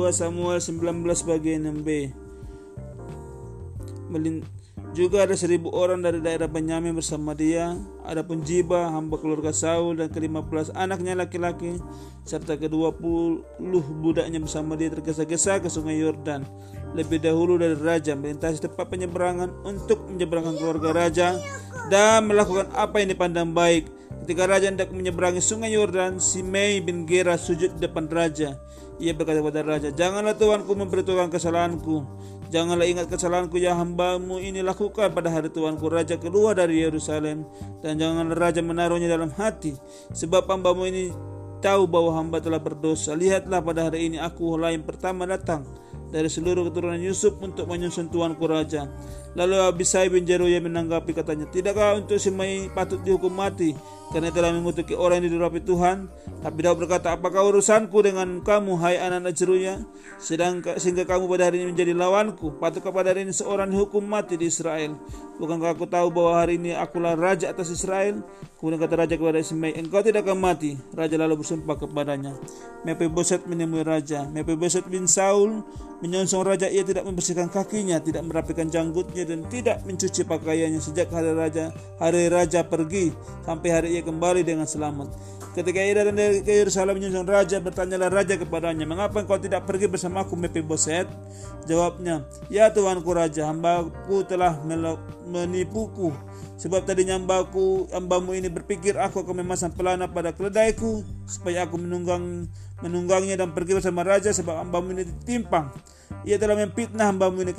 2 Samuel 19 bagian 6b Melin juga ada seribu orang dari daerah Benyamin bersama dia. Adapun Jiba, hamba keluarga Saul dan kelima belas anaknya laki-laki serta kedua puluh budaknya bersama dia tergesa-gesa ke sungai Yordan lebih dahulu dari raja melintasi tempat penyeberangan untuk menyeberangkan keluarga raja dan melakukan apa yang dipandang baik. Ketika raja hendak menyeberangi sungai Yordan, Simei bin Gera sujud depan raja. Ia berkata kepada raja, Janganlah tuanku memberitahukan kesalahanku Janganlah ingat kesalahanku yang hambamu ini lakukan pada hari Tuanku Raja keluar dari Yerusalem dan janganlah Raja menaruhnya dalam hati sebab hambamu ini tahu bahwa hamba telah berdosa. Lihatlah pada hari ini aku yang pertama datang dari seluruh keturunan Yusuf untuk menyusun tuanku raja. Lalu Abisai bin Jeruya menanggapi katanya, Tidakkah untuk Simei patut dihukum mati karena telah mengutuki orang yang didurapi Tuhan? Tapi Daud berkata, apakah urusanku dengan kamu, hai anak-anak Jeruya? Sedangkan sehingga kamu pada hari ini menjadi lawanku. Patutkah pada hari ini seorang dihukum mati di Israel? Bukankah aku tahu bahwa hari ini akulah raja atas Israel? Kemudian kata raja kepada Simei, engkau tidak akan mati. Raja lalu bersumpah kepadanya. Mephiboset menemui raja. Mephiboset bin Saul menyongsong raja. Ia tidak membersihkan kakinya, tidak merapikan janggutnya dan tidak mencuci pakaiannya sejak hari raja hari raja pergi sampai hari ia kembali dengan selamat. Ketika ia datang ke Yerusalem menyongsong raja, bertanyalah raja kepadanya, "Mengapa engkau tidak pergi bersamaku, Mephiboset?" Jawabnya, "Ya tuanku raja, hambaku telah menipuku Sebab tadinya hambaku, hambamu ini berpikir aku akan memasang pelana pada keledaiku supaya aku menunggang menunggangnya dan pergi bersama raja sebab hambamu ini ditimpang. Ia telah memfitnah hambamu ini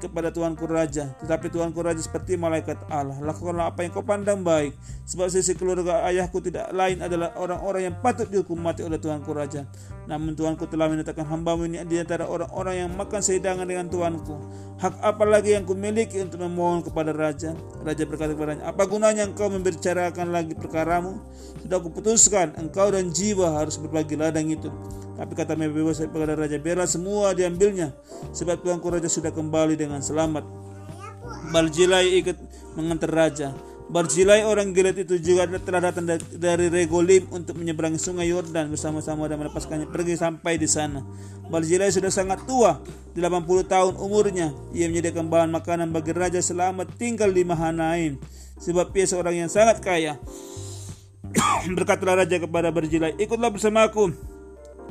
kepada Tuanku Raja. Tetapi Tuanku Raja seperti malaikat Allah. Lakukanlah apa yang kau pandang baik. Sebab sisi keluarga ayahku tidak lain adalah orang-orang yang patut dihukum mati oleh Tuanku Raja. Namun Tuanku telah menetapkan hambamu ini di antara orang-orang yang makan sehidangan dengan Tuanku. Hak apa lagi yang kumiliki untuk memohon kepada Raja? Raja berkata kepadanya, apa gunanya engkau membicarakan lagi perkaramu? Sudah kuputuskan, engkau dan jiwa harus berbagi ladang itu. Tapi kata Mephibosheth kepada raja, biarlah semua diambilnya, sebab tuanku raja sudah kembali dengan selamat. Barzilai ikut mengantar raja. Barzilai orang Gilead itu juga telah datang dari Regolim untuk menyeberangi sungai Yordan bersama-sama dan melepaskannya pergi sampai di sana. Barzilai sudah sangat tua, 80 tahun umurnya. Ia menyediakan bahan makanan bagi raja selama tinggal di Mahanaim, sebab ia seorang yang sangat kaya. Berkatalah raja kepada Barzilai, ikutlah bersamaku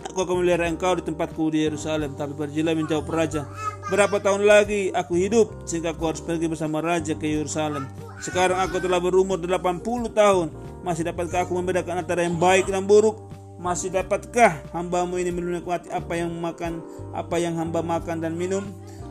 Aku akan melihara engkau di tempatku di Yerusalem. Tapi Barzilai menjawab raja, berapa tahun lagi aku hidup sehingga aku harus pergi bersama raja ke Yerusalem. Sekarang aku telah berumur 80 tahun. Masih dapatkah aku membedakan antara yang baik dan buruk? Masih dapatkah hambamu ini menikmati apa yang makan, apa yang hamba makan dan minum?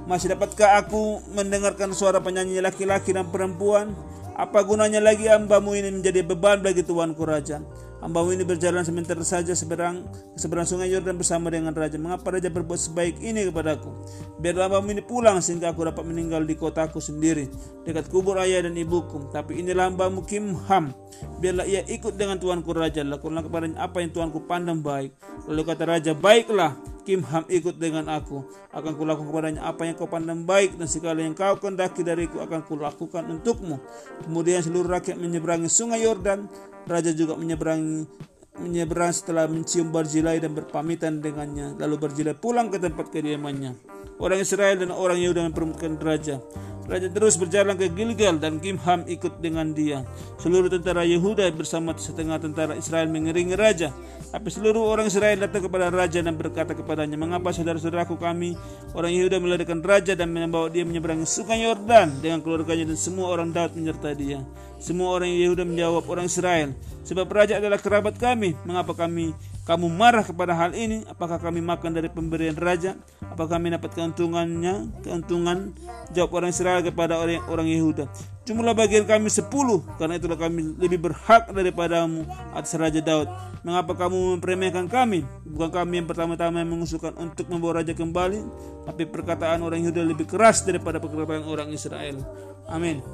Masih dapatkah aku mendengarkan suara penyanyi laki-laki dan perempuan? Apa gunanya lagi hambamu ini menjadi beban bagi tuanku raja? Hambamu ini berjalan sebentar saja seberang seberang sungai Yordan bersama dengan raja. Mengapa raja berbuat sebaik ini kepadaku? Biarlah hambamu ini pulang sehingga aku dapat meninggal di kotaku sendiri dekat kubur ayah dan ibuku. Tapi inilah hambamu Kimham. Biarlah ia ikut dengan tuanku raja. Lakukanlah kepadanya apa yang tuanku pandang baik. Lalu kata raja, baiklah. Kimham ikut dengan aku. Akan kulakukan kepadanya apa yang kau pandang baik dan segala yang kau kendaki dariku akan kulakukan untukmu. Kemudian seluruh rakyat menyeberangi sungai Yordan Raja juga menyeberangi menyeberang setelah mencium Barzilai dan berpamitan dengannya. Lalu Barzilai pulang ke tempat kediamannya. Orang Israel dan orang Yehuda mempertemukan raja. Raja terus berjalan ke Gilgal dan Kimham ikut dengan dia. Seluruh tentara Yehuda bersama setengah tentara Israel mengiringi raja. Tapi seluruh orang Israel datang kepada raja dan berkata kepadanya, Mengapa saudara-saudaraku kami, orang Yehuda melarikan raja dan membawa dia menyeberangi sungai Yordan dengan keluarganya dan semua orang Daud menyertai dia. Semua orang Yehuda menjawab orang Israel, Sebab raja adalah kerabat kami, mengapa kami kamu marah kepada hal ini? Apakah kami makan dari pemberian raja? Apakah kami dapat keuntungannya? Keuntungan? Jawab orang Israel kepada orang, orang Yehuda. Jumlah bagian kami sepuluh, karena itulah kami lebih berhak daripadamu atas Raja Daud. Mengapa kamu memperemehkan kami? Bukan kami yang pertama-tama yang mengusulkan untuk membawa raja kembali, tapi perkataan orang Yehuda lebih keras daripada perkataan orang Israel. Amin.